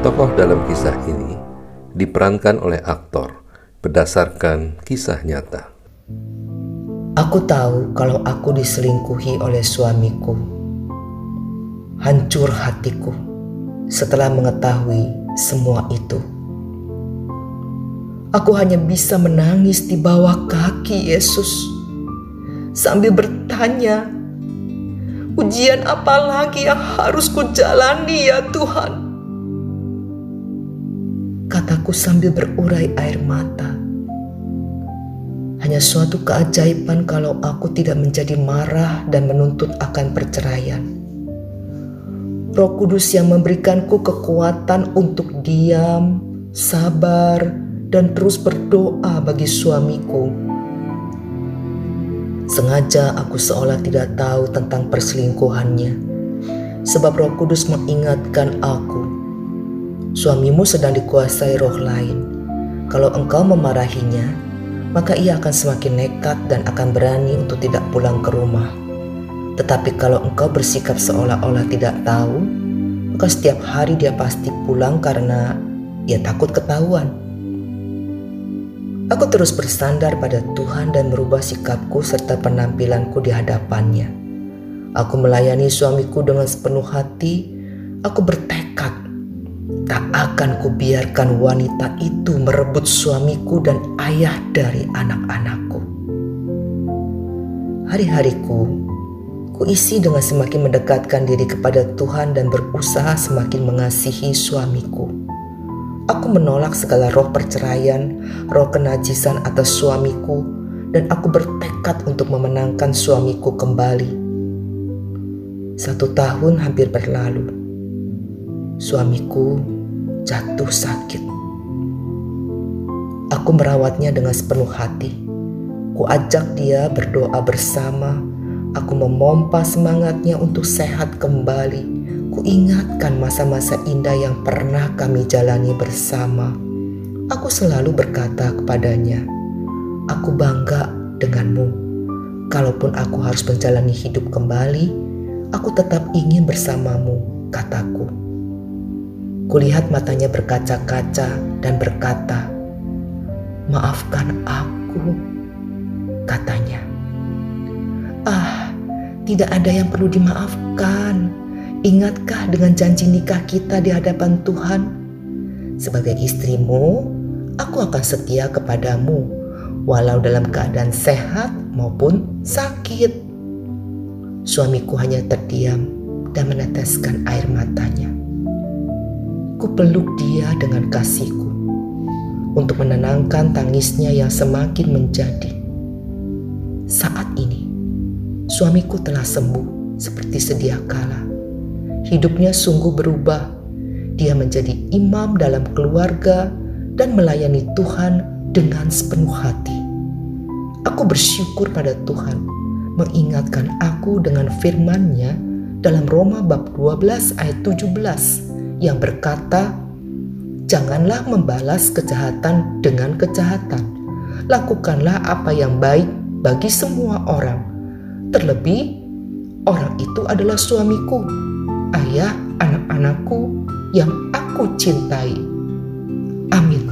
Tokoh dalam kisah ini diperankan oleh aktor berdasarkan kisah nyata. Aku tahu kalau aku diselingkuhi oleh suamiku. Hancur hatiku setelah mengetahui semua itu. Aku hanya bisa menangis di bawah kaki Yesus sambil bertanya, "Ujian apa lagi yang harus kujalani ya Tuhan?" Kataku sambil berurai air mata. Hanya suatu keajaiban kalau aku tidak menjadi marah dan menuntut akan perceraian. Roh Kudus yang memberikanku kekuatan untuk diam, sabar, dan terus berdoa bagi suamiku. Sengaja aku seolah tidak tahu tentang perselingkuhannya, sebab Roh Kudus mengingatkan aku. Suamimu sedang dikuasai roh lain. Kalau engkau memarahinya, maka ia akan semakin nekat dan akan berani untuk tidak pulang ke rumah. Tetapi kalau engkau bersikap seolah-olah tidak tahu, maka setiap hari dia pasti pulang karena ia takut ketahuan. Aku terus bersandar pada Tuhan dan merubah sikapku serta penampilanku di hadapannya. Aku melayani suamiku dengan sepenuh hati. Aku bertekad tak akan kubiarkan wanita itu merebut suamiku dan ayah dari anak-anakku. Hari-hariku kuisi dengan semakin mendekatkan diri kepada Tuhan dan berusaha semakin mengasihi suamiku. Aku menolak segala roh perceraian, roh kenajisan atas suamiku, dan aku bertekad untuk memenangkan suamiku kembali. Satu tahun hampir berlalu. Suamiku jatuh sakit. Aku merawatnya dengan sepenuh hati. Ku ajak dia berdoa bersama. Aku memompa semangatnya untuk sehat kembali Ku ingatkan masa-masa indah yang pernah kami jalani bersama. Aku selalu berkata kepadanya, "Aku bangga denganmu. Kalaupun aku harus menjalani hidup kembali, aku tetap ingin bersamamu," kataku. Kulihat matanya berkaca-kaca dan berkata, "Maafkan aku," katanya. "Ah, tidak ada yang perlu dimaafkan." Ingatkah dengan janji nikah kita di hadapan Tuhan? Sebagai istrimu, aku akan setia kepadamu, walau dalam keadaan sehat maupun sakit. Suamiku hanya terdiam dan meneteskan air matanya. Ku peluk dia dengan kasihku untuk menenangkan tangisnya yang semakin menjadi. Saat ini, suamiku telah sembuh seperti sedia kala hidupnya sungguh berubah. Dia menjadi imam dalam keluarga dan melayani Tuhan dengan sepenuh hati. Aku bersyukur pada Tuhan mengingatkan aku dengan firman-Nya dalam Roma bab 12 ayat 17 yang berkata, Janganlah membalas kejahatan dengan kejahatan. Lakukanlah apa yang baik bagi semua orang. Terlebih, orang itu adalah suamiku ayah anak-anakku yang aku cintai. Amin.